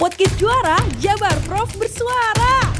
Podcast Juara Jabar Prof bersuara.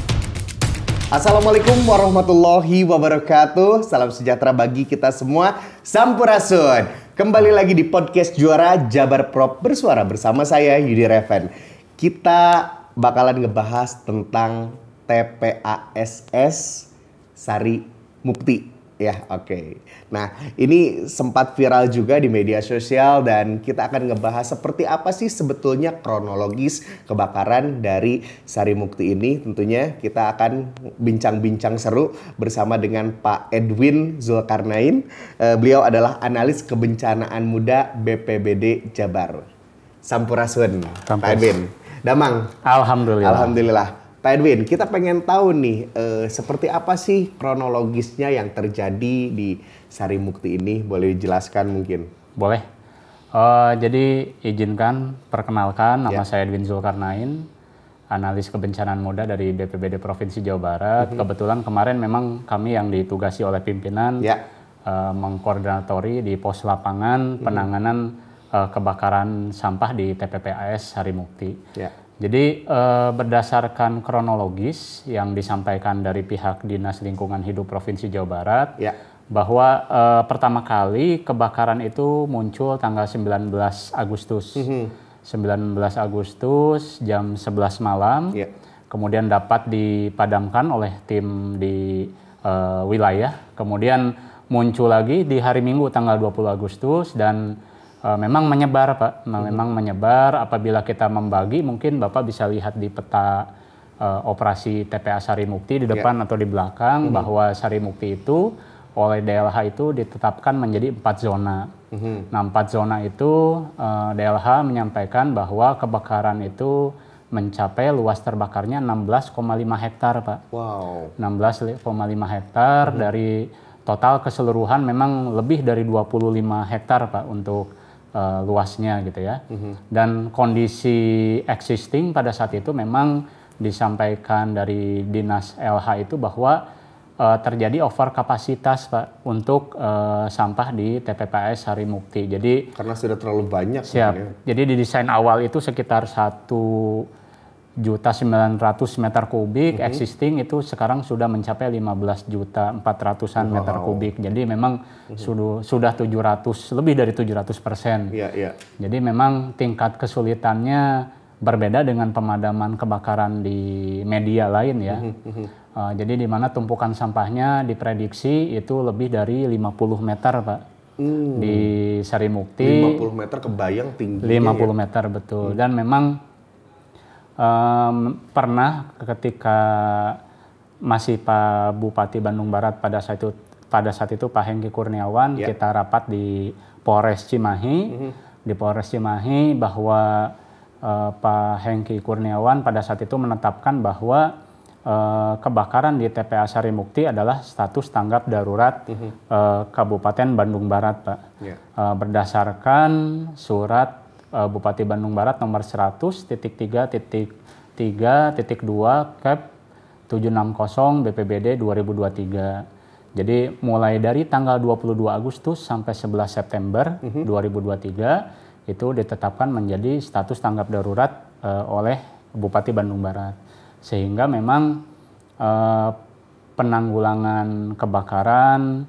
Assalamualaikum warahmatullahi wabarakatuh. Salam sejahtera bagi kita semua. Sampurasun. Kembali lagi di podcast Juara Jabar Prof bersuara bersama saya Yudi Reven. Kita bakalan ngebahas tentang TPASS Sari Mukti Ya, oke. Okay. Nah, ini sempat viral juga di media sosial dan kita akan ngebahas seperti apa sih sebetulnya kronologis kebakaran dari Sari Mukti ini. Tentunya kita akan bincang-bincang seru bersama dengan Pak Edwin Zulkarnain. Uh, beliau adalah analis kebencanaan muda BPBD Jabar. Sampurasun, Sampurasun. Pak Edwin. Damang. Alhamdulillah. Alhamdulillah. Pak Edwin, kita pengen tahu nih eh, seperti apa sih kronologisnya yang terjadi di Sari Mukti ini? Boleh dijelaskan mungkin? Boleh. Uh, jadi izinkan perkenalkan nama ya. saya Edwin Zulkarnain, analis kebencanaan muda dari BPBD Provinsi Jawa Barat. Mm -hmm. Kebetulan kemarin memang kami yang ditugasi oleh pimpinan ya. uh, mengkoordinatori di pos lapangan mm -hmm. penanganan uh, kebakaran sampah di TPPAS Sari Mukti. Ya. Jadi eh, berdasarkan kronologis yang disampaikan dari pihak Dinas Lingkungan Hidup Provinsi Jawa Barat, ya. bahwa eh, pertama kali kebakaran itu muncul tanggal 19 Agustus. Mm -hmm. 19 Agustus jam 11 malam, ya. kemudian dapat dipadamkan oleh tim di eh, wilayah, kemudian muncul lagi di hari Minggu tanggal 20 Agustus dan uh, memang menyebar pak hmm. memang menyebar apabila kita membagi mungkin bapak bisa lihat di peta uh, operasi TPA Sari Mukti di depan yeah. atau di belakang hmm. bahwa Sari Mukti itu oleh DLH itu ditetapkan menjadi empat zona. hmm Nah empat zona itu uh, DLH menyampaikan bahwa kebakaran itu mencapai luas terbakarnya 16,5 hektar pak. Wow. 16,5 hektar hmm dari total keseluruhan memang lebih dari 25 hektar pak untuk uh, luasnya gitu ya. Mm-hmm. Dan kondisi existing pada saat itu memang disampaikan dari dinas LH itu bahwa uh, terjadi over kapasitas pak untuk uh, sampah di TPPS Hari Mukti. Jadi karena sudah terlalu banyak. Siap. Ya. Jadi di desain awal itu sekitar satu juta 900 meter kubik mm -hmm. existing itu sekarang sudah mencapai 15 juta 400-an wow. meter kubik. Jadi memang mm -hmm. sudah sudah 700 lebih dari 700 persen. Yeah, yeah. Jadi memang tingkat kesulitannya berbeda dengan pemadaman kebakaran di media lain ya. Mm -hmm. uh, jadi di mana tumpukan sampahnya diprediksi itu lebih dari 50 meter, Pak. Mm. Di Sarimukti 50 meter kebayang tinggi 50 ya? meter betul. Mm. Dan memang um, pernah ketika masih Pak Bupati Bandung Barat pada saat itu pada saat itu Pak Hengki Kurniawan yeah. kita rapat di Polres Cimahi mm -hmm. di Polres Cimahi bahwa uh, Pak Hengki Kurniawan pada saat itu menetapkan bahwa uh, kebakaran di TPA Sari Mukti adalah status tanggap darurat mm -hmm. uh, Kabupaten Bandung Barat Pak yeah. uh, berdasarkan surat uh, Bupati Bandung Barat nomor 100 titik 3 titik 3 titik 2 cap 760 BPBD 2023. Jadi mulai dari tanggal 22 Agustus sampai 11 September mm -hmm. 2023 itu ditetapkan menjadi status tanggap darurat uh, oleh Bupati Bandung Barat. Sehingga memang uh, penanggulangan kebakaran,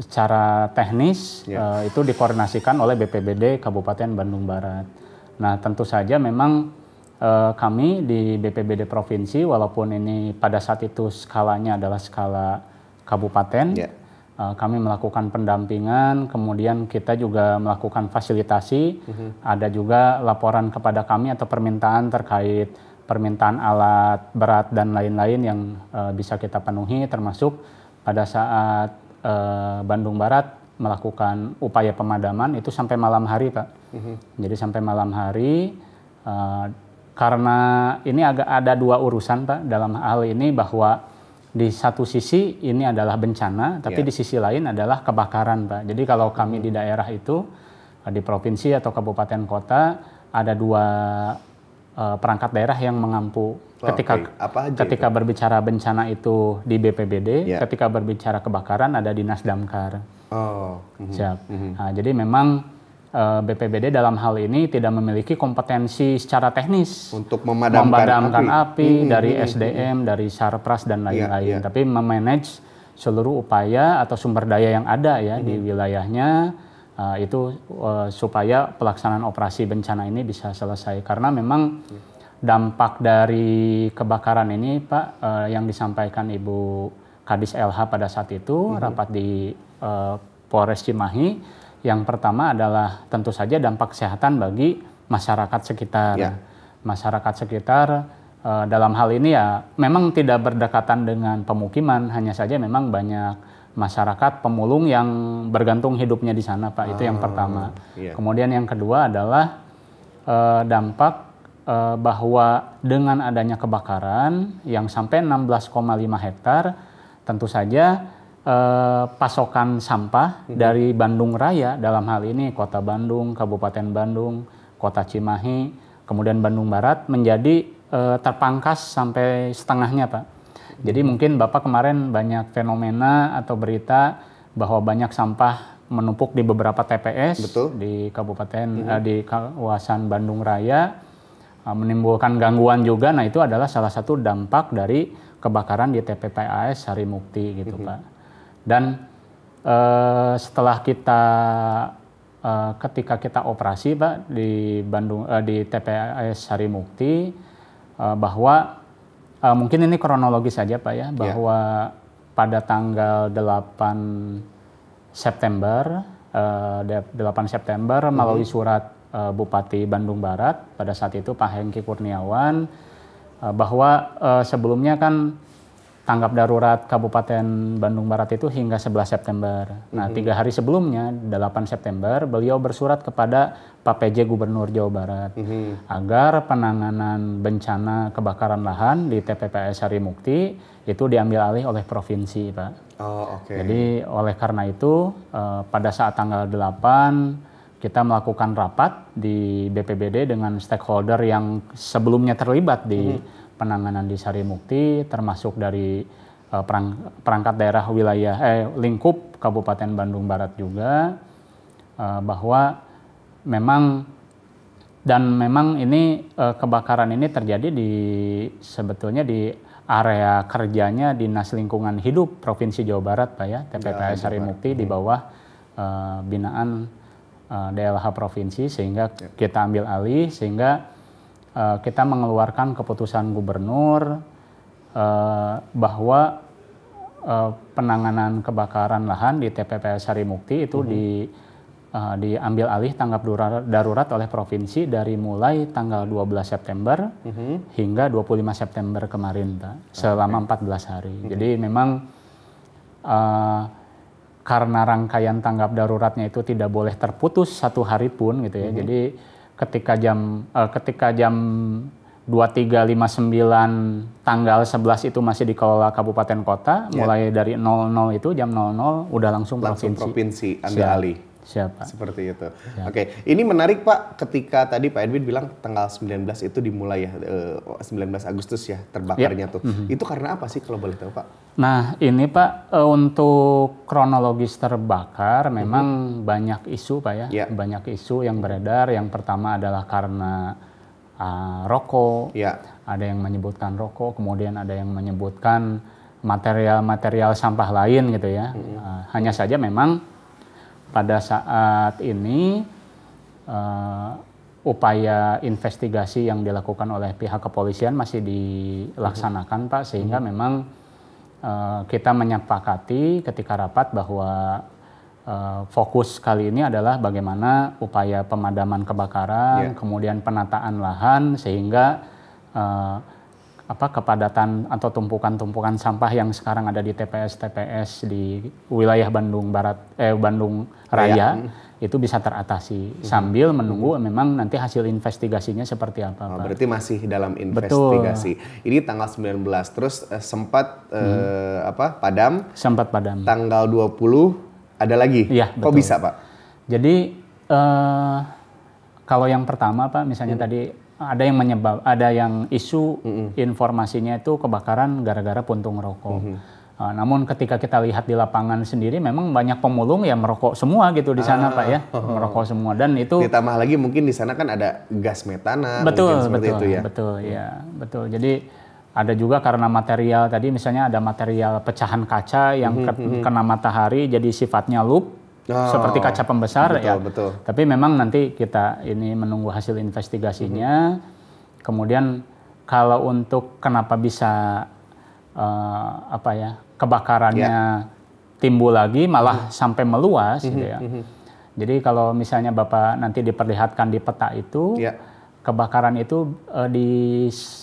secara teknis yeah. uh, itu dikoordinasikan oleh BPBD Kabupaten Bandung Barat. Nah, tentu saja memang uh, kami di BPBD provinsi walaupun ini pada saat itu skalanya adalah skala kabupaten, yeah. uh, kami melakukan pendampingan, kemudian kita juga melakukan fasilitasi, mm -hmm. ada juga laporan kepada kami atau permintaan terkait permintaan alat berat dan lain-lain yang uh, bisa kita penuhi termasuk pada saat uh, Bandung Barat melakukan upaya pemadaman itu sampai malam hari pak. Mm-hmm. Jadi sampai malam hari uh, karena ini agak ada dua urusan pak dalam hal ini bahwa di satu sisi ini adalah bencana, tapi yeah. di sisi lain adalah kebakaran pak. Jadi kalau kami mm-hmm. di daerah itu di provinsi atau kabupaten kota ada dua uh, perangkat daerah yang mengampu ketika okay. Apa aja ketika itu? berbicara bencana itu di BPBD, yeah. ketika berbicara kebakaran ada dinas damkar. Oh. Mm-hmm. Siap. Mm-hmm. Nah, jadi memang eh, BPBD dalam hal ini tidak memiliki kompetensi secara teknis Untuk memadamkan, memadamkan api. api, dari SDM, dari Sarpras dan lain-lain, iya. tapi memanage seluruh upaya atau sumber daya yang ada ya di wilayahnya uh, itu uh, supaya pelaksanaan operasi bencana ini bisa selesai. Karena memang dampak dari kebakaran ini Pak uh, yang disampaikan Ibu Kadis LH pada saat itu rapat di uh, Polres Cimahi. Yang pertama adalah tentu saja dampak kesehatan bagi masyarakat sekitar. Ya. masyarakat sekitar eh, dalam hal ini ya memang tidak berdekatan dengan pemukiman hanya saja memang banyak masyarakat pemulung yang bergantung hidupnya di sana pak itu yang pertama iya. kemudian yang kedua adalah eh, dampak eh, bahwa dengan adanya kebakaran yang sampai 16,5 hektar tentu saja eh, pasokan sampah dari Bandung Raya dalam hal ini Kota Bandung, Kabupaten Bandung, Kota Cimahi, kemudian Bandung Barat menjadi eh, terpangkas sampai setengahnya, Pak. Jadi mungkin Bapak kemarin banyak fenomena atau berita bahwa banyak sampah menumpuk di beberapa TPS Betul. di kabupaten eh, di kawasan Bandung Raya uh, menimbulkan gangguan juga. Nah, itu adalah salah satu dampak dari kebakaran di TPPAS Sarimukti gitu, Pak. Dan eh, setelah kita eh, ketika kita operasi, Pak, di Bandung eh, di TPAS Sarimukti eh, bahwa eh, mungkin ini kronologis saja, Pak ya, bahwa pada tanggal 8 September eh, de- 8 September melalui surat eh, Bupati Bandung Barat pada saat itu Pak Hengki Kurniawan eh, bahwa eh, sebelumnya kan tanggap darurat Kabupaten Bandung Barat itu hingga 11 September. Nah, tiga hari sebelumnya 8 September beliau bersurat kepada Pak PJ Gubernur Jawa Barat agar penanganan bencana kebakaran lahan di TPPS Harimukti itu diambil alih oleh provinsi, Pak. Oh, oke. Jadi oleh karena itu eh, pada saat tanggal 8 kita melakukan rapat di BPBD dengan stakeholder yang sebelumnya terlibat di penanganan di Sarimukti termasuk dari eh, perang- perangkat daerah wilayah eh lingkup Kabupaten Bandung Barat juga eh, bahwa memang dan memang ini eh, kebakaran ini terjadi di sebetulnya di area kerjanya Dinas Lingkungan Hidup Provinsi Jawa Barat Pak ya TPPS Sarimukti di bawah eh, binaan eh, DLH provinsi sehingga kita ambil alih sehingga eh, kita mengeluarkan keputusan gubernur eh, bahwa eh, penanganan kebakaran lahan di TPPS Sarimukti itu di eh, diambil alih tanggap darurat, oleh provinsi dari mulai tanggal 12 September hingga 25 September kemarin, Pak. Selama 14 hari. Jadi memang eh, karena rangkaian tanggap daruratnya itu tidak boleh terputus satu hari pun gitu ya. Jadi ketika jam eh, ketika jam 2359 tanggal 11 itu masih dikelola kabupaten kota, mulai dari 00 itu jam 00 udah langsung, Langsung provinsi. provinsi ambil Siap. Seperti itu. Oke, ini menarik Pak ketika tadi Pak Edwin bilang tanggal 19 itu dimulai ya eh, 19 Agustus ya terbakarnya tuh. Itu karena apa sih kalau boleh tahu Pak? Nah, ini Pak eh, untuk kronologis terbakar memang banyak isu Pak ya, Ya. banyak isu yang beredar. Yang pertama adalah karena ah, rokok, Ya. ada yang menyebutkan rokok, kemudian ada yang menyebutkan material-material sampah lain gitu ya. Ah, hanya saja memang pada saat ini eh, upaya investigasi yang dilakukan oleh pihak kepolisian masih dilaksanakan Pak sehingga memang eh, kita menyepakati ketika rapat bahwa eh, fokus kali ini adalah bagaimana upaya pemadaman kebakaran, Ya. kemudian penataan lahan sehingga eh, apa kepadatan atau tumpukan-tumpukan sampah yang sekarang ada di TPS TPS di wilayah Bandung Barat eh Bandung Raya itu bisa teratasi sambil menunggu memang nanti hasil investigasinya seperti apa Oh, Pak. berarti masih dalam investigasi. Ini tanggal 19 terus eh, sempat eh, apa? Padam Sempat padam. tanggal 20 ada lagi. Iya, Kok betul. bisa, Pak? Jadi eh, kalau yang pertama Pak, misalnya Hmm. tadi ada yang menyebab, ada yang isu informasinya itu kebakaran gara-gara puntung rokok. Hmm. Uh, namun ketika kita lihat di lapangan sendiri memang banyak pemulung ya merokok semua gitu di sana Ah. Pak ya. Merokok semua dan itu Ditambah lagi mungkin di sana kan ada gas metana betul mungkin seperti betul itu ya. betul ya betul jadi ada juga karena material tadi misalnya ada material pecahan kaca yang ke- kena matahari jadi sifatnya loop Oh, seperti kaca pembesar betul, ya betul. tapi memang nanti kita ini menunggu hasil investigasinya Mhm. kemudian kalau untuk kenapa bisa eh, apa ya kebakarannya Ya. timbul lagi malah Mhm. sampai meluas gitu ya jadi kalau misalnya bapak nanti diperlihatkan di peta itu Ya. kebakaran itu eh, di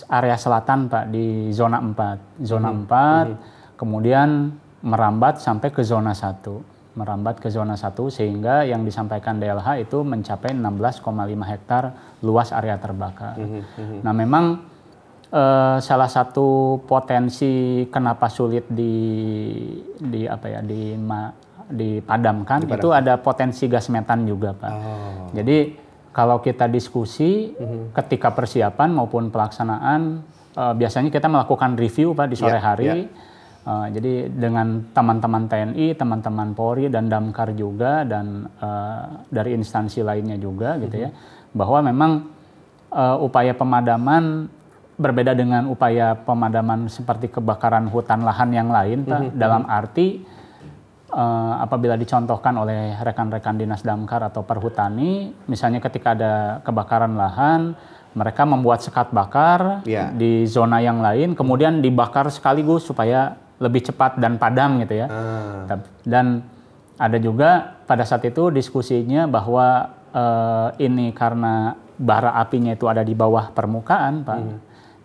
area selatan Pak di zona 4. Zona 4 kemudian merambat sampai ke zona 1. Merambat ke zona 1 sehingga yang disampaikan DLH itu mencapai 16,5 hektar luas area terbakar. Nah, memang eh, salah satu potensi kenapa sulit di di apa ya di ma- dipadamkan, itu ada potensi gas metan juga, Pak. Oh. Jadi kalau kita diskusi Mhm. ketika persiapan maupun pelaksanaan, eh, biasanya kita melakukan review pak di sore Ya, hari. ya. Eh, jadi dengan teman-teman TNI, teman-teman Polri dan Damkar juga dan eh, dari instansi lainnya juga gitu Mhm. ya, bahwa memang eh, upaya pemadaman berbeda dengan upaya pemadaman seperti kebakaran hutan lahan yang lain pak. Mhm, Dalam arti eh, apabila dicontohkan oleh rekan-rekan dinas damkar atau perhutani, misalnya ketika ada kebakaran lahan, mereka membuat sekat bakar Ya. di zona yang lain, kemudian dibakar sekaligus supaya lebih cepat dan padam gitu ya. Ah. Tap- Dan ada juga pada saat itu diskusinya bahwa eh, ini karena bara apinya itu ada di bawah permukaan, Pak.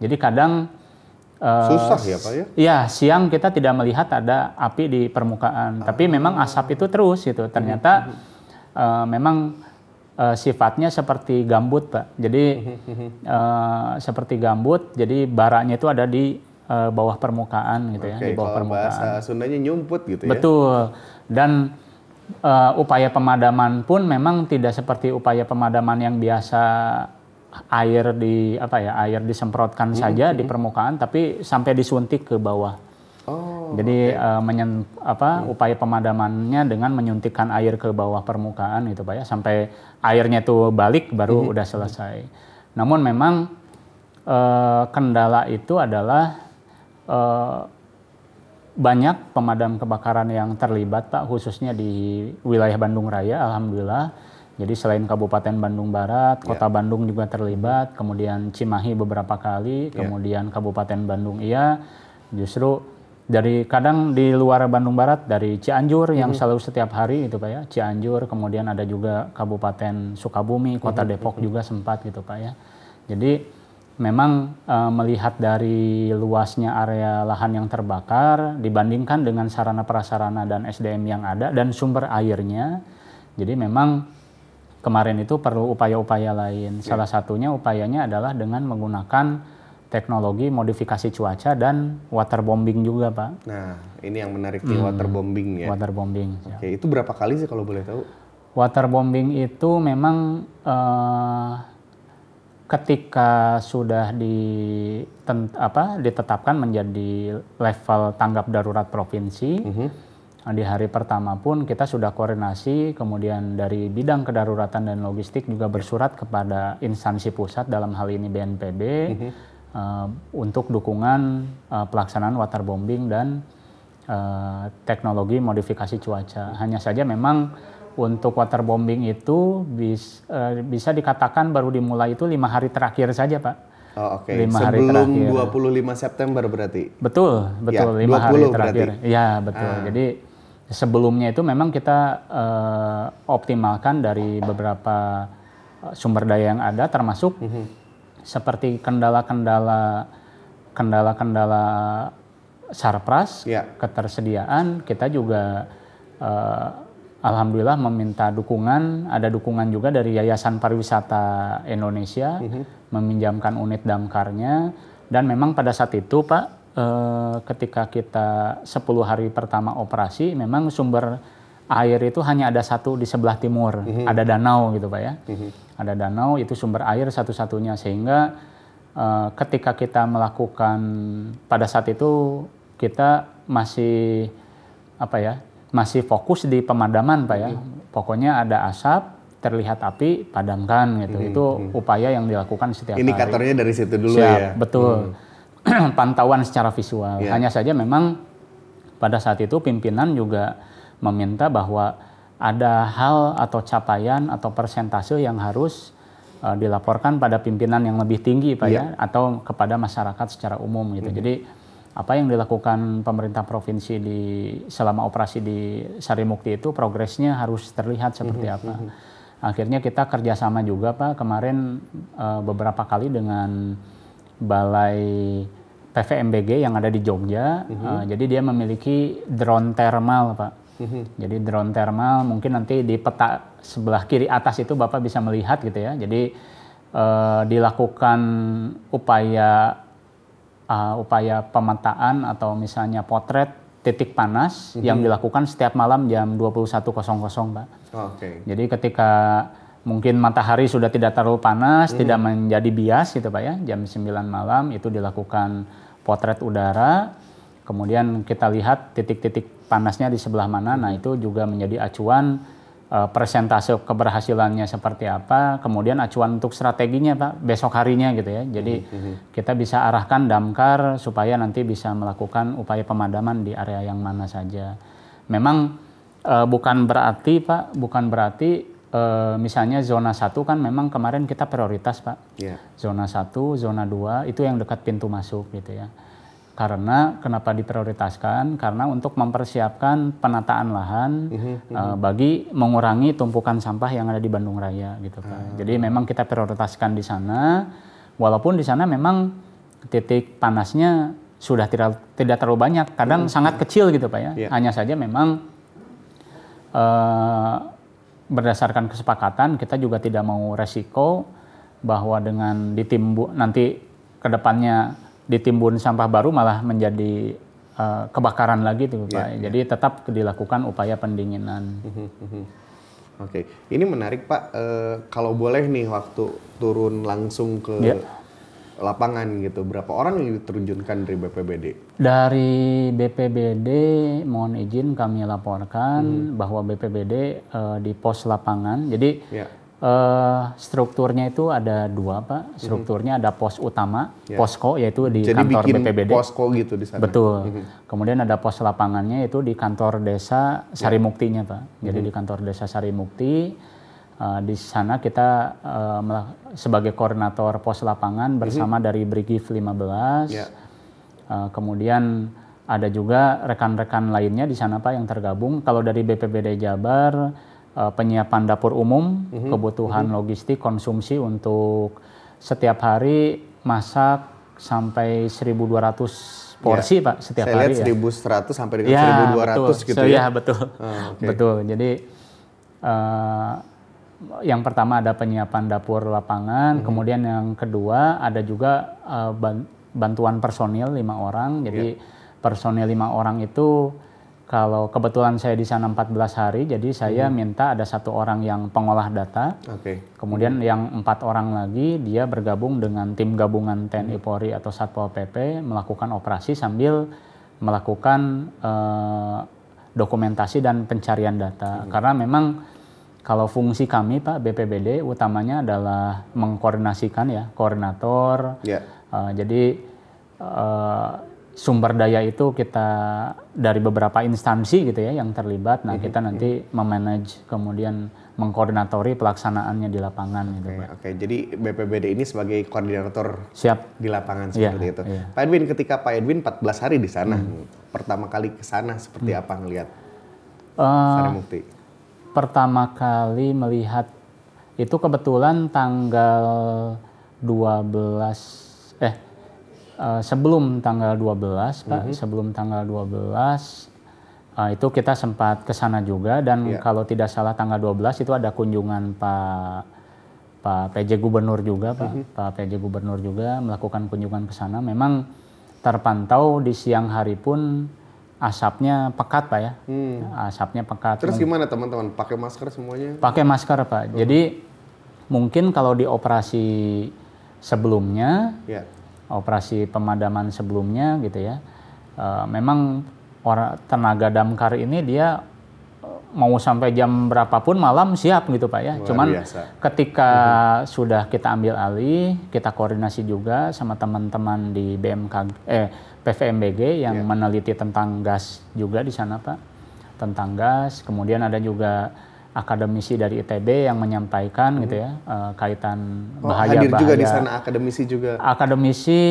Jadi kadang eh, Susah ya Pak ya? Iya, siang kita tidak melihat ada api di permukaan, tapi memang asap itu terus gitu. Ternyata eh, memang eh, sifatnya seperti gambut, Pak. Jadi eh, seperti gambut, jadi baranya itu ada di eh, bawah permukaan gitu ya, Oke, di bawah kalau permukaan. bahasa Sundanya nyumput gitu ya. Betul. Dan eh, upaya pemadaman pun memang tidak seperti upaya pemadaman yang biasa air di apa ya air disemprotkan saja di permukaan, tapi sampai disuntik ke bawah. Oh. Jadi eh, menyen- apa upaya pemadamannya dengan menyuntikkan air ke bawah permukaan itu pak ya sampai airnya itu balik baru udah selesai. Namun memang eh, kendala itu adalah eh, banyak pemadam kebakaran yang terlibat pak khususnya di wilayah Bandung Raya alhamdulillah. Jadi selain Kabupaten Bandung Barat Kota Bandung juga terlibat kemudian Cimahi beberapa kali kemudian Kabupaten Bandung iya. Justru dari kadang di luar Bandung Barat dari Cianjur yang selalu setiap hari itu pak ya. Cianjur kemudian ada juga Kabupaten Sukabumi Kota Depok juga sempat gitu pak ya. Jadi memang eh, melihat dari luasnya area lahan yang terbakar dibandingkan dengan sarana prasarana dan SDM yang ada dan sumber airnya. Jadi memang kemarin itu perlu upaya-upaya lain. Salah satunya upayanya adalah dengan menggunakan teknologi modifikasi cuaca dan waterbombing juga, Pak. Nah, ini yang menarik nih Hmm. waterbombing ya. Waterbombing. ya. Oke, itu berapa kali sih kalau boleh tahu? Waterbombing itu memang eh, ketika sudah di apa ditetapkan menjadi level tanggap darurat provinsi di hari pertama pun kita sudah koordinasi kemudian dari bidang kedaruratan dan logistik juga bersurat kepada instansi pusat dalam hal ini BNPB eh, untuk dukungan eh, pelaksanaan waterbombing dan eh, teknologi modifikasi cuaca. Hanya saja memang untuk waterbombing itu bis, eh, bisa dikatakan baru dimulai itu lima hari terakhir saja, Pak. Oh, oke. Hari Sebelum terakhir. 25 September berarti. Betul, betul Ya, lima 20 hari berarti. terakhir. Iya betul. Jadi sebelumnya itu memang kita eh, optimalkan dari beberapa eh, sumber daya yang ada, termasuk seperti kendala-kendala kendala-kendala sarpras, Ya. ketersediaan, kita juga eh, alhamdulillah meminta dukungan, ada dukungan juga dari Yayasan Pariwisata Indonesia meminjamkan unit damkarnya. Dan memang pada saat itu Pak eh, ketika kita 10 hari pertama operasi memang sumber air itu hanya ada satu di sebelah timur, ada danau gitu Pak ya. Ada danau itu sumber air satu-satunya. Sehingga eh, ketika kita melakukan pada saat itu kita masih apa ya masih fokus di pemadaman pak ya. Pokoknya ada asap terlihat api padamkan gitu. Itu upaya yang dilakukan setiap hari. Indikatornya dari situ dulu Siap, ya. betul. Pantauan secara visual. Iya. hanya saja memang pada saat itu pimpinan juga meminta bahwa ada hal atau capaian atau persentase yang harus uh, dilaporkan pada pimpinan yang lebih tinggi pak ya atau kepada masyarakat secara umum gitu. Jadi apa yang dilakukan pemerintah provinsi di selama operasi di Sarimukti itu progresnya harus terlihat seperti apa. Akhirnya kita kerjasama juga pak kemarin uh, beberapa kali dengan balai PVMBG yang ada di Jogja. Uh, jadi dia memiliki drone thermal pak. Jadi drone thermal mungkin nanti di peta sebelah kiri atas itu Bapak bisa melihat gitu ya. Jadi eh, dilakukan upaya uh, upaya pemetaan atau misalnya potret titik panas yang dilakukan setiap malam jam 21.00 Pak. Oke. Jadi ketika mungkin matahari sudah tidak terlalu panas, tidak menjadi bias gitu Pak ya, jam 9 malam itu dilakukan potret udara. Kemudian kita lihat titik-titik panasnya di sebelah mana. Nah, itu juga menjadi acuan persentase keberhasilannya seperti apa, kemudian acuan untuk strateginya Pak besok harinya gitu ya. Jadi kita bisa arahkan damkar supaya nanti bisa melakukan upaya pemadaman di area yang mana saja. Memang eh, bukan berarti Pak, bukan berarti eh, misalnya zona 1 kan memang kemarin kita prioritas Pak. Ya. Zona 1, zona 2 itu yang dekat pintu masuk gitu ya. Karena kenapa diprioritaskan? Karena untuk mempersiapkan penataan lahan eh, bagi mengurangi tumpukan sampah yang ada di Bandung Raya gitu Pak. Jadi memang kita prioritaskan di sana walaupun di sana memang titik panasnya sudah tidak tidak terlalu banyak, kadang sangat kecil gitu Pak ya. Iya. Hanya saja memang eh, berdasarkan kesepakatan kita juga tidak mau resiko bahwa dengan ditimbun nanti ke depannya ditimbun sampah baru malah menjadi eh, kebakaran lagi tuh Iya, Pak. Jadi tetap dilakukan upaya pendinginan. Oke, ini menarik Pak. Eh, kalau boleh nih waktu turun langsung ke Ya. lapangan gitu, berapa orang yang diterjunkan dari BPBD? Dari BPBD mohon izin kami laporkan Hmm. bahwa BPBD eh, di pos lapangan. Jadi Ya. Eh, strukturnya itu ada dua Pak. Strukturnya ada pos utama, Ya. posko yaitu di Jadi kantor bikin BPBD. posko gitu di sana. Betul. Kemudian ada pos lapangannya itu di kantor desa Sarimuktinya Pak. Jadi di kantor desa Sarimukti uh, di sana kita uh, sebagai koordinator pos lapangan bersama dari Brigif 15. Ya. Uh, kemudian ada juga rekan-rekan lainnya di sana Pak yang tergabung. Kalau dari BPBD Jabar uh, penyiapan dapur umum, kebutuhan logistik, konsumsi untuk setiap hari masak sampai 1.200 porsi Pak setiap Saya hari lihat ya. 1100 sampai dengan Ya, 1200 betul. gitu So, ya. ya, betul. Ah, oke. Betul. Jadi eh, yang pertama ada penyiapan dapur lapangan, Mhm. kemudian yang kedua ada juga ban- bantuan personil lima orang. Jadi Iya. personil lima orang itu kalau kebetulan saya di sana 14 hari, jadi saya Mhm. minta ada satu orang yang pengolah data. Oke. Kemudian yang empat orang lagi dia bergabung dengan tim gabungan TNI Polri atau Satpol PP melakukan operasi sambil melakukan eh, dokumentasi dan pencarian data. Karena memang kalau fungsi kami Pak BPBD utamanya adalah mengkoordinasikan ya koordinator. Ya. Eh, jadi eh, sumber daya itu kita dari beberapa instansi gitu ya yang terlibat. Nah kita nanti memanage kemudian mengkoordinatori pelaksanaannya di lapangan gitu Oke, Pak. oke. Jadi BPBD ini sebagai koordinator Siap. di lapangan Iya, seperti itu. iya. Pak Edwin, ketika Pak Edwin 14 hari di sana, Hmm. pertama kali ke sana seperti apa ngelihat Sarimukti? pertama kali melihat itu kebetulan tanggal 12 eh eh, sebelum tanggal 12 Pak, sebelum tanggal 12 eh, itu kita sempat ke sana juga dan Iya. kalau tidak salah tanggal 12 itu ada kunjungan Pak Pak PJ Gubernur juga Pak, Pak PJ Gubernur juga melakukan kunjungan ke sana. Memang terpantau di siang hari pun asapnya pekat Pak ya. Asapnya pekat. Terus gimana teman-teman? Pakai masker semuanya? Pakai masker Pak. Jadi mungkin kalau di operasi sebelumnya, Ya. Operasi pemadaman sebelumnya gitu ya, eh, memang orang tenaga damkar ini dia eh, mau sampai jam berapapun malam siap gitu Pak ya. Luar Cuman biasa. ketika sudah kita ambil alih, kita koordinasi juga sama teman-teman di BMK eh PVMBG yang Ya. meneliti tentang gas juga di sana Pak. Tentang gas, kemudian ada juga akademisi dari ITB yang menyampaikan gitu ya eh, kaitan Oh, bahaya hadir juga di bahaya sana akademisi juga. akademisi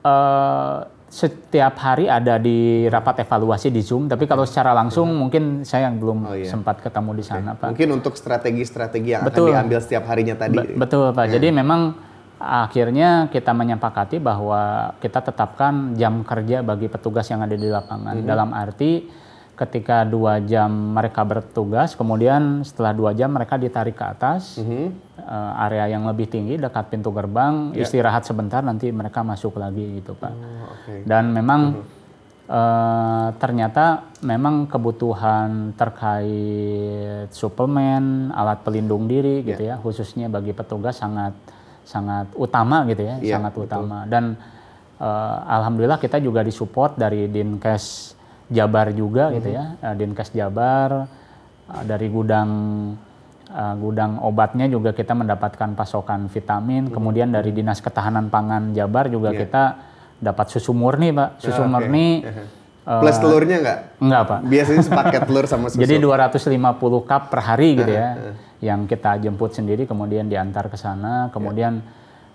eh, setiap hari ada di rapat evaluasi di Zoom, tapi kalau secara langsung mungkin saya yang belum Oh, iya. sempat ketemu di sana, Pak. Mungkin untuk strategi-strategi yang Betul. akan diambil setiap harinya tadi. Be- betul, Pak. Jadi memang akhirnya kita menyepakati bahwa kita tetapkan jam kerja bagi petugas yang ada di lapangan. Dalam arti ketika dua jam mereka bertugas, kemudian setelah dua jam mereka ditarik ke atas eh, area yang lebih tinggi dekat pintu gerbang, istirahat sebentar, nanti mereka masuk lagi gitu, Pak. Oh, Oke. Dan memang eh, ternyata memang kebutuhan terkait suplemen, alat pelindung diri gitu ya, khususnya bagi petugas sangat sangat utama gitu ya, Iya, sangat utama. Dan eh, alhamdulillah kita juga disupport dari Dinkes Jabar juga gitu ya, Eh, Dinkes Jabar eh, dari gudang eh, gudang obatnya juga kita mendapatkan pasokan vitamin. Kemudian dari Dinas Ketahanan Pangan Jabar juga kita dapat susu murni, Pak. Susu Ah, oke. murni Plus telurnya nggak? enggak, Pak. Biasanya sepaket telur sama susu. Jadi 250 cup per hari gitu ya, yang kita jemput sendiri kemudian diantar ke sana. Kemudian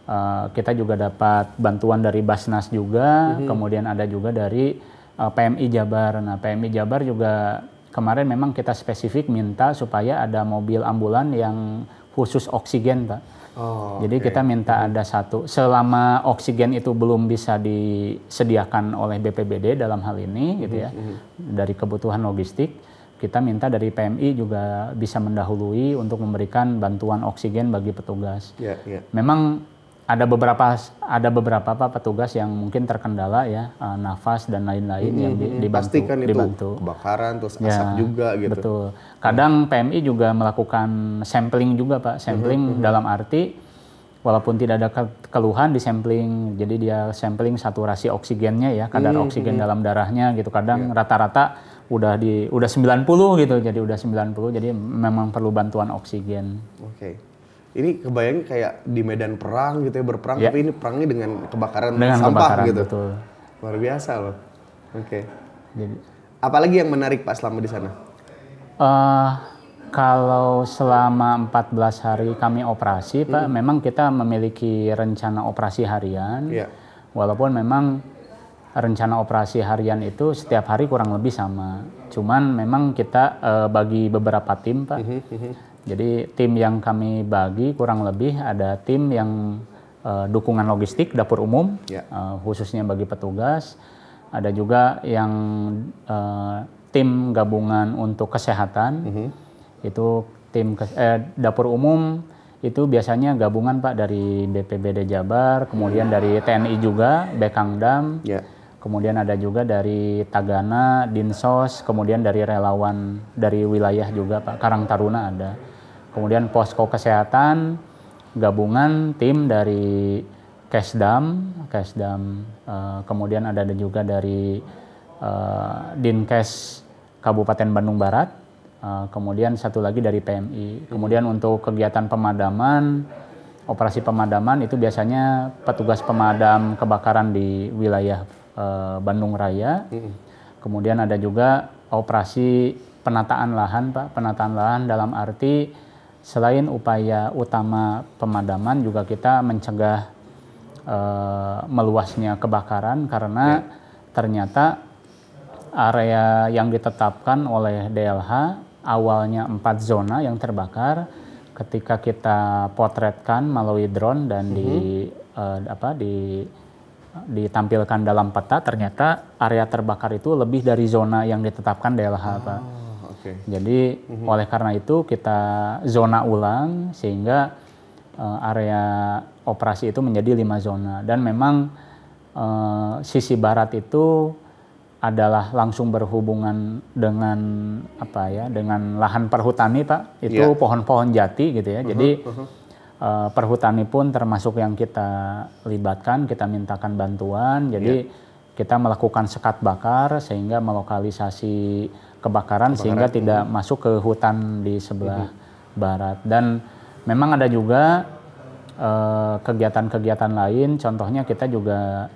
eh, kita juga dapat bantuan dari Basnas juga, kemudian ada juga dari eh, PMI Jabar. Nah PMI Jabar juga kemarin memang kita spesifik minta supaya ada mobil ambulan yang khusus oksigen, Pak. Oh, Jadi kita minta ada satu. Selama oksigen itu belum bisa disediakan oleh BPBD dalam hal ini, gitu ya, dari kebutuhan logistik, kita minta dari PMI juga bisa mendahului untuk memberikan bantuan oksigen bagi petugas. ya, ya. Memang ada beberapa ada beberapa Pak petugas yang mungkin terkendala ya, eh, nafas dan lain-lain yang di- dibantu. Pasti kan itu dibantu. kebakaran terus Ya, asap juga gitu. Betul. Kadang PMI juga melakukan sampling juga Pak. Sampling dalam arti walaupun tidak ada ke- keluhan di sampling, jadi dia sampling saturasi oksigennya ya, kadar oksigen dalam darahnya gitu. Kadang rata-rata udah di udah 90 gitu. Jadi udah 90 jadi memang perlu bantuan oksigen. Oke. Ini kebayang kayak di medan perang gitu ya berperang Ya. tapi ini perangnya dengan kebakaran Dengan sampah kebakaran gitu. betul. Luar biasa loh. Oke. Jadi Apalagi yang menarik Pak selama di sana? Eh, kalau selama 14 hari kami operasi, Pak, memang kita memiliki rencana operasi harian. Iya. Walaupun memang rencana operasi harian itu setiap hari kurang lebih sama. Cuman memang kita eh, bagi beberapa tim, Pak. Jadi tim yang kami bagi kurang lebih ada tim yang eh, dukungan logistik dapur umum, Ya. eh, khususnya bagi petugas. Ada juga yang eh, tim gabungan untuk kesehatan. Itu tim kes- eh, dapur umum itu biasanya gabungan Pak dari BPBD Jabar, kemudian dari TNI juga, Bekangdam, Ya. kemudian ada juga dari Tagana, Dinsos, kemudian dari relawan dari wilayah juga Pak Karang Taruna ada. Kemudian posko kesehatan gabungan tim dari Kesdam, Kesdam, eh, kemudian ada juga dari eh, Dinkes Kabupaten Bandung Barat, eh, kemudian satu lagi dari PMI. Kemudian untuk kegiatan pemadaman, operasi pemadaman itu biasanya petugas pemadam kebakaran di wilayah eh, Bandung Raya. Kemudian ada juga operasi penataan lahan, Pak. Penataan lahan dalam arti selain upaya utama pemadaman juga kita mencegah eh, meluasnya kebakaran karena ternyata area yang ditetapkan oleh DLH awalnya empat zona yang terbakar ketika kita potretkan melalui drone dan di eh, apa di ditampilkan dalam peta ternyata area terbakar itu lebih dari zona yang ditetapkan DLH Pak. Oke. Jadi oleh karena itu kita zona ulang sehingga eh, area operasi itu menjadi lima zona. Dan memang eh, sisi barat itu adalah langsung berhubungan dengan apa ya dengan lahan perhutani pak. Itu Iya. pohon-pohon jati gitu ya. Jadi eh, perhutani pun termasuk yang kita libatkan kita mintakan bantuan. Jadi kita melakukan sekat bakar sehingga melokalisasi kebakaran, sehingga tidak masuk ke hutan di sebelah barat. Dan memang ada juga eh, kegiatan-kegiatan lain, contohnya kita juga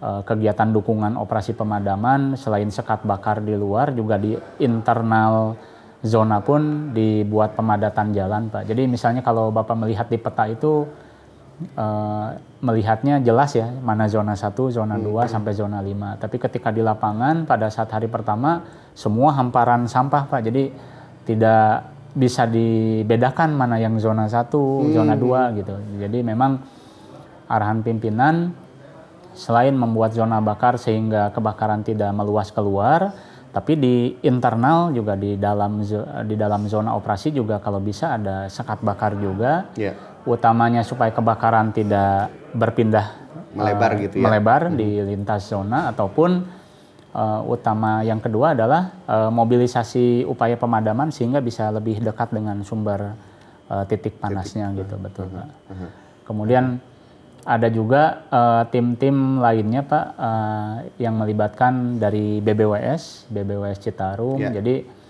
eh, kegiatan dukungan operasi pemadaman selain sekat bakar di luar juga di internal zona pun dibuat pemadatan jalan, Pak. Jadi misalnya kalau Bapak melihat di peta itu eh, melihatnya jelas ya mana zona 1, zona 2 sampai zona 5. Tapi ketika di lapangan pada saat hari pertama semua hamparan sampah Pak. Jadi tidak bisa dibedakan mana yang zona 1, zona 2 gitu. Jadi memang arahan pimpinan selain membuat zona bakar sehingga kebakaran tidak meluas keluar, tapi di internal juga di dalam di dalam zona operasi juga kalau bisa ada sekat bakar juga Ya. Utamanya supaya kebakaran tidak berpindah Melebar eh, gitu ya. melebar di lintas zona ataupun eh, utama yang kedua adalah eh, mobilisasi upaya pemadaman sehingga bisa lebih dekat dengan sumber eh, titik panasnya gitu. Betul pak. Kemudian ada juga tim-tim lainnya pak eh, yang melibatkan dari BBWS BBWS Citarum. Ya. jadi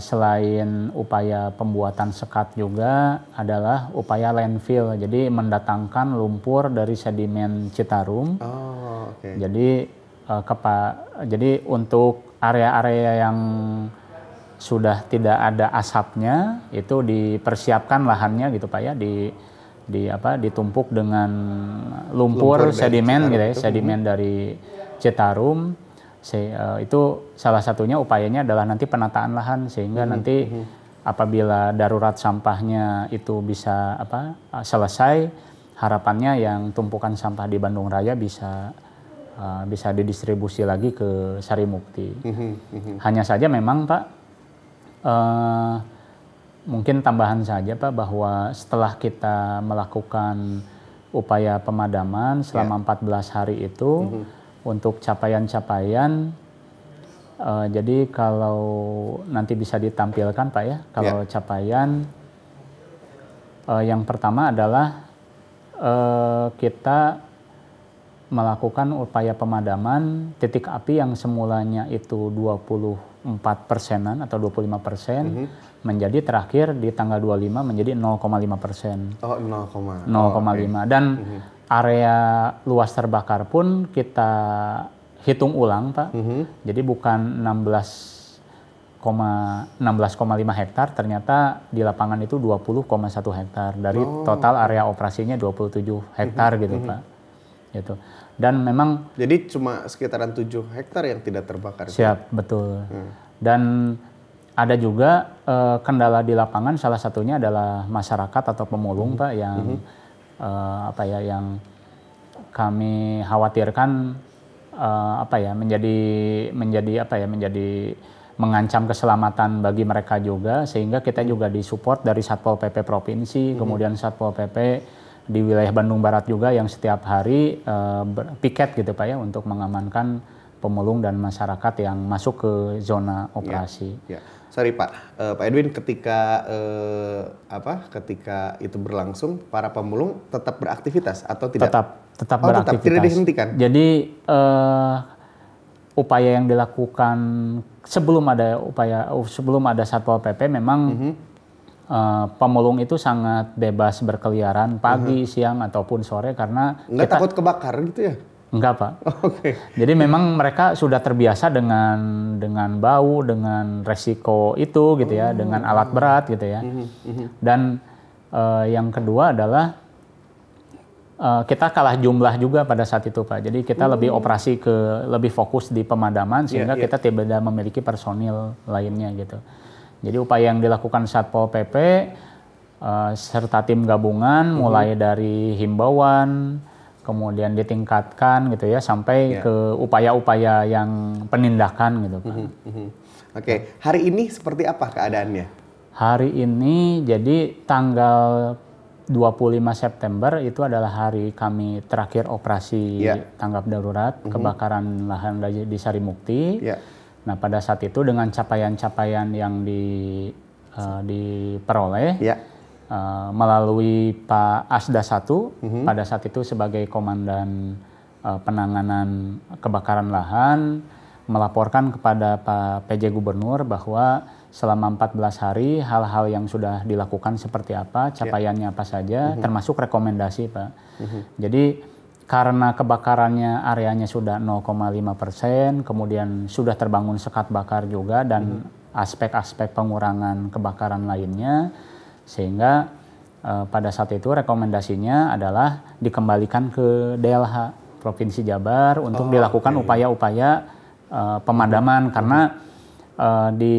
selain upaya pembuatan sekat juga adalah upaya landfill, jadi mendatangkan lumpur dari sedimen Citarum. Oh, oke. Jadi eh, kepa, jadi untuk area-area yang sudah tidak ada asapnya itu dipersiapkan lahannya gitu pak ya di di apa ditumpuk dengan lumpur, Lumpur sedimen gitu ya sedimen dari Citarum Se- eh, itu salah satunya upayanya adalah nanti penataan lahan sehingga Hmm, nanti apabila darurat sampahnya itu bisa apa eh, selesai harapannya yang tumpukan sampah di Bandung Raya bisa eh, bisa didistribusi lagi ke Sarimukti. Mhm, Hanya saja memang Pak eh, mungkin tambahan saja Pak bahwa setelah kita melakukan upaya pemadaman selama 14 hari itu untuk capaian-capaian eh, jadi kalau nanti bisa ditampilkan Pak ya. Kalau capaian eh, yang pertama adalah eh, kita melakukan upaya pemadaman titik api yang semulanya itu 24 persenan atau 25 persen menjadi terakhir di tanggal 25 menjadi 0,5 persen. Oh, 0, 0,5 dan area luas terbakar pun kita hitung ulang Pak. Jadi bukan 16 16,5 hektar ternyata di lapangan itu 20,1 hektar dari total area operasinya 27 hektar gitu Pak. Gitu. Dan memang Jadi cuma sekitaran 7 hektar yang tidak terbakar. Siap, betul. Dan ada juga eh, kendala di lapangan salah satunya adalah masyarakat atau pemulung Pak yang eh, apa ya yang kami khawatirkan eh, apa ya menjadi menjadi apa ya menjadi mengancam keselamatan bagi mereka juga sehingga kita juga disupport dari Satpol PP provinsi kemudian Satpol PP di wilayah Bandung Barat juga yang setiap hari ber- piket gitu Pak ya untuk mengamankan pemulung dan masyarakat yang masuk ke zona operasi. Ya, sorry Pak, Eh, Pak Edwin ketika eh, apa? Ketika itu berlangsung, para pemulung tetap beraktivitas atau tidak? Tetap tetap Oh, tetap, beraktivitas. tidak dihentikan? Jadi eh, upaya yang dilakukan sebelum ada upaya sebelum ada satpol pp memang Mhm. eh, pemulung itu sangat bebas berkeliaran pagi, siang ataupun sore karena Nggak kita takut kebakar gitu ya? Enggak pak. Oke. Jadi memang mereka sudah terbiasa dengan dengan bau, dengan resiko itu gitu ya, dengan alat berat gitu ya. Dan eh, yang kedua adalah eh, kita kalah jumlah juga pada saat itu Pak. Jadi kita lebih operasi ke lebih fokus di pemadaman sehingga iya. kita tidak memiliki personil lainnya gitu. Jadi upaya yang dilakukan Satpol PP eh, serta tim gabungan mulai dari himbauan kemudian ditingkatkan gitu ya sampai Iya. ke upaya-upaya yang penindakan gitu Pak. Mhm. Oke, hari ini seperti apa keadaannya? Hari ini jadi tanggal 25 September itu adalah hari kami terakhir operasi Iya. tanggap darurat kebakaran lahan di Sarimukti. Ya. Nah, pada saat itu dengan capaian-capaian yang di eh, diperoleh Ya. Eh, melalui Pak Asda 1 Mhm. pada saat itu sebagai komandan uh, penanganan kebakaran lahan melaporkan kepada Pak PJ Gubernur bahwa selama 14 hari hal-hal yang sudah dilakukan seperti apa, capaiannya apa saja, termasuk rekomendasi Pak. Jadi karena kebakarannya areanya sudah 0,5 persen, kemudian sudah terbangun sekat bakar juga dan aspek-aspek pengurangan kebakaran lainnya, sehingga eh, pada saat itu rekomendasinya adalah dikembalikan ke DLH Provinsi Jabar untuk Oh, dilakukan oke. upaya-upaya eh, pemadaman karena eh, di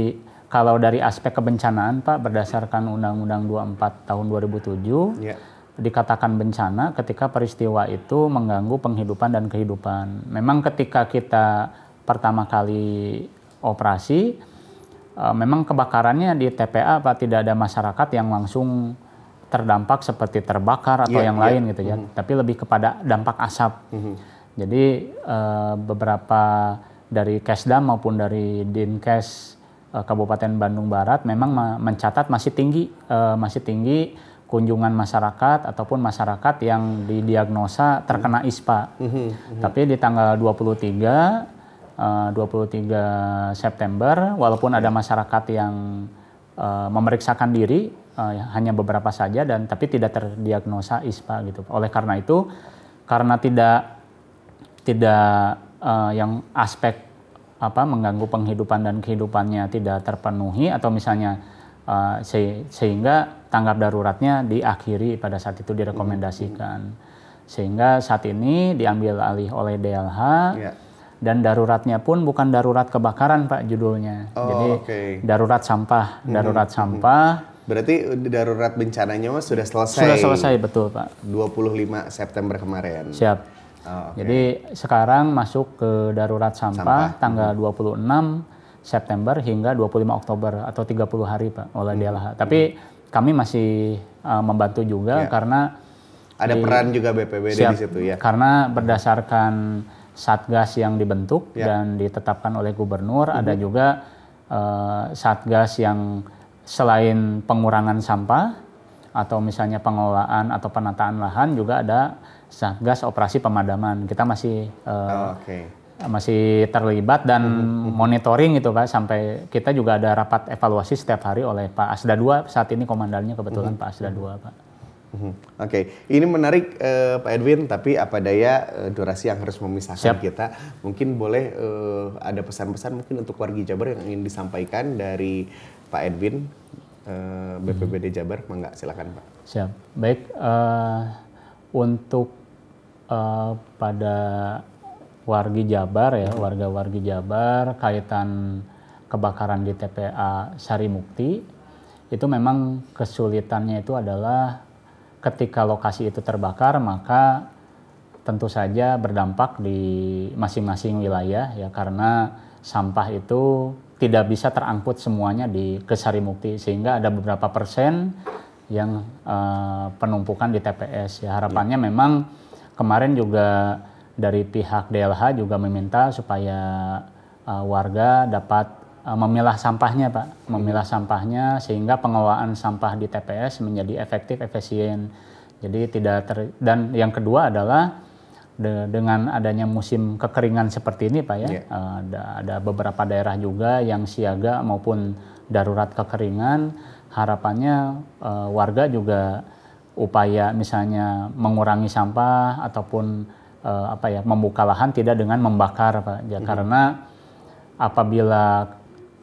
kalau dari aspek kebencanaan Pak berdasarkan Undang-Undang 24 tahun 2007 Ya. dikatakan bencana ketika peristiwa itu mengganggu penghidupan dan kehidupan. Memang ketika kita pertama kali operasi, eh, memang kebakarannya di TPA Pak tidak ada masyarakat yang langsung terdampak seperti terbakar atau Iya, yang iya. lain gitu ya, tapi lebih kepada dampak asap. Jadi eh, beberapa dari Kesdam maupun dari Dinkes eh, Kabupaten Bandung Barat memang ma- mencatat masih tinggi eh, masih tinggi kunjungan masyarakat ataupun masyarakat yang didiagnosa terkena ISPA. Tapi di tanggal 23 eh, 23 September walaupun ada masyarakat yang eh, memeriksakan diri eh, hanya beberapa saja dan tapi tidak terdiagnosa ISPA gitu. Oleh karena itu karena tidak tidak eh, yang aspek apa mengganggu penghidupan dan kehidupannya tidak terpenuhi atau misalnya eh, se- sehingga tanggap daruratnya diakhiri pada saat itu direkomendasikan sehingga saat ini diambil alih oleh DLH Ya. Dan daruratnya pun bukan darurat kebakaran pak judulnya Oh, jadi oke. darurat sampah darurat sampah Berarti darurat bencananya mah sudah selesai. sudah selesai betul pak 25 September kemarin. siap Oh, oke. Jadi sekarang masuk ke darurat sampah, Sampah. tanggal 26 September hingga 25 Oktober atau 30 hari Pak oleh Hmm. DLH. Tapi kami masih uh, membantu juga Ya. karena Ada di- peran juga BPBD siap, di situ ya. Karena berdasarkan satgas yang dibentuk Ya. dan ditetapkan oleh gubernur, ada juga uh, satgas yang selain pengurangan sampah atau misalnya pengelolaan atau penataan lahan juga ada satgas operasi pemadaman. Kita masih uh, Oh, Oke. masih terlibat dan monitoring itu Pak sampai kita juga ada rapat evaluasi setiap hari oleh Pak Asda 2 saat ini komandannya kebetulan Pak Asda 2 Pak. Mhm. Oke, ini menarik eh, Pak Edwin, tapi apa daya eh, durasi yang harus memisahkan Siap. kita. Mungkin boleh eh, ada pesan-pesan mungkin untuk wargi Jabar yang ingin disampaikan dari Pak Edwin eh, BPBD Jabar, mangga silakan Pak. Siap. Baik eh, untuk eh, pada wargi Jabar ya, warga-wargi Jabar kaitan kebakaran di TPA Sari Mukti itu memang kesulitannya itu adalah ketika lokasi itu terbakar maka tentu saja berdampak di masing-masing wilayah ya karena sampah itu tidak bisa terangkut semuanya di ke Sarimukti sehingga ada beberapa persen yang eh, penumpukan di TPS ya harapannya memang kemarin juga dari pihak DLH juga meminta supaya eh, warga dapat eh, memilah sampahnya Pak memilah sampahnya sehingga pengelolaan sampah di TPS menjadi efektif efisien jadi tidak ter dan yang kedua adalah de- dengan adanya musim kekeringan seperti ini Pak ya, Iya. eh, ada, ada beberapa daerah juga yang siaga maupun darurat kekeringan. Harapannya eh, warga juga upaya misalnya mengurangi sampah ataupun eh, apa ya membuka lahan tidak dengan membakar Pak, ya karena apabila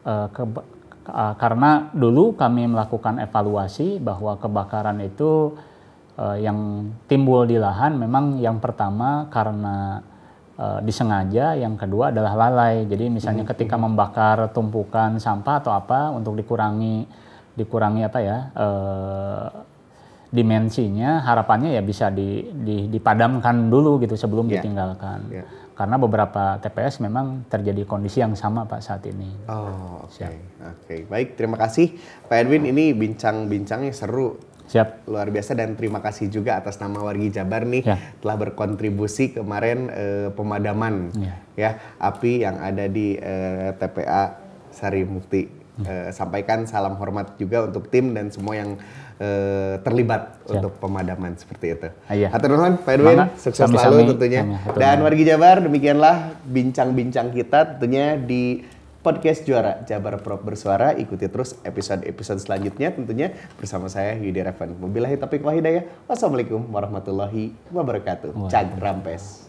eh, keba- eh, karena dulu kami melakukan evaluasi bahwa kebakaran itu eh, yang timbul di lahan memang yang pertama karena eh, disengaja, yang kedua adalah lalai. Jadi misalnya ketika membakar tumpukan sampah atau apa untuk dikurangi dikurangi apa ya eh, dimensinya, harapannya ya bisa di, di- dipadamkan dulu gitu sebelum Ya. ditinggalkan. Ya. Karena beberapa TPS memang terjadi kondisi yang sama Pak saat ini. Oh, oke. Oke, baik. Terima kasih Pak Edwin. Ini bincang-bincangnya seru. Siap. Luar biasa dan terima kasih juga atas nama Wargi Jabar nih Ya. telah berkontribusi kemarin eh, pemadaman Ya. ya api yang ada di eh, TPA Sari Mukti Eh, sampaikan salam hormat juga untuk tim dan semua yang eh, terlibat Siap. untuk pemadaman seperti itu. Iya. Hatur nuhun Pak Edwin, sukses Sami-sami. selalu tentunya. Sami, Dan wargi Jabar, demikianlah bincang-bincang kita tentunya di podcast juara Jabar Prop Bersuara. Ikuti terus episode-episode selanjutnya tentunya bersama saya Yudi Revan. Wabillahi taufiq wal hidayah. Wassalamualaikum warahmatullahi wabarakatuh. Cag Rampes.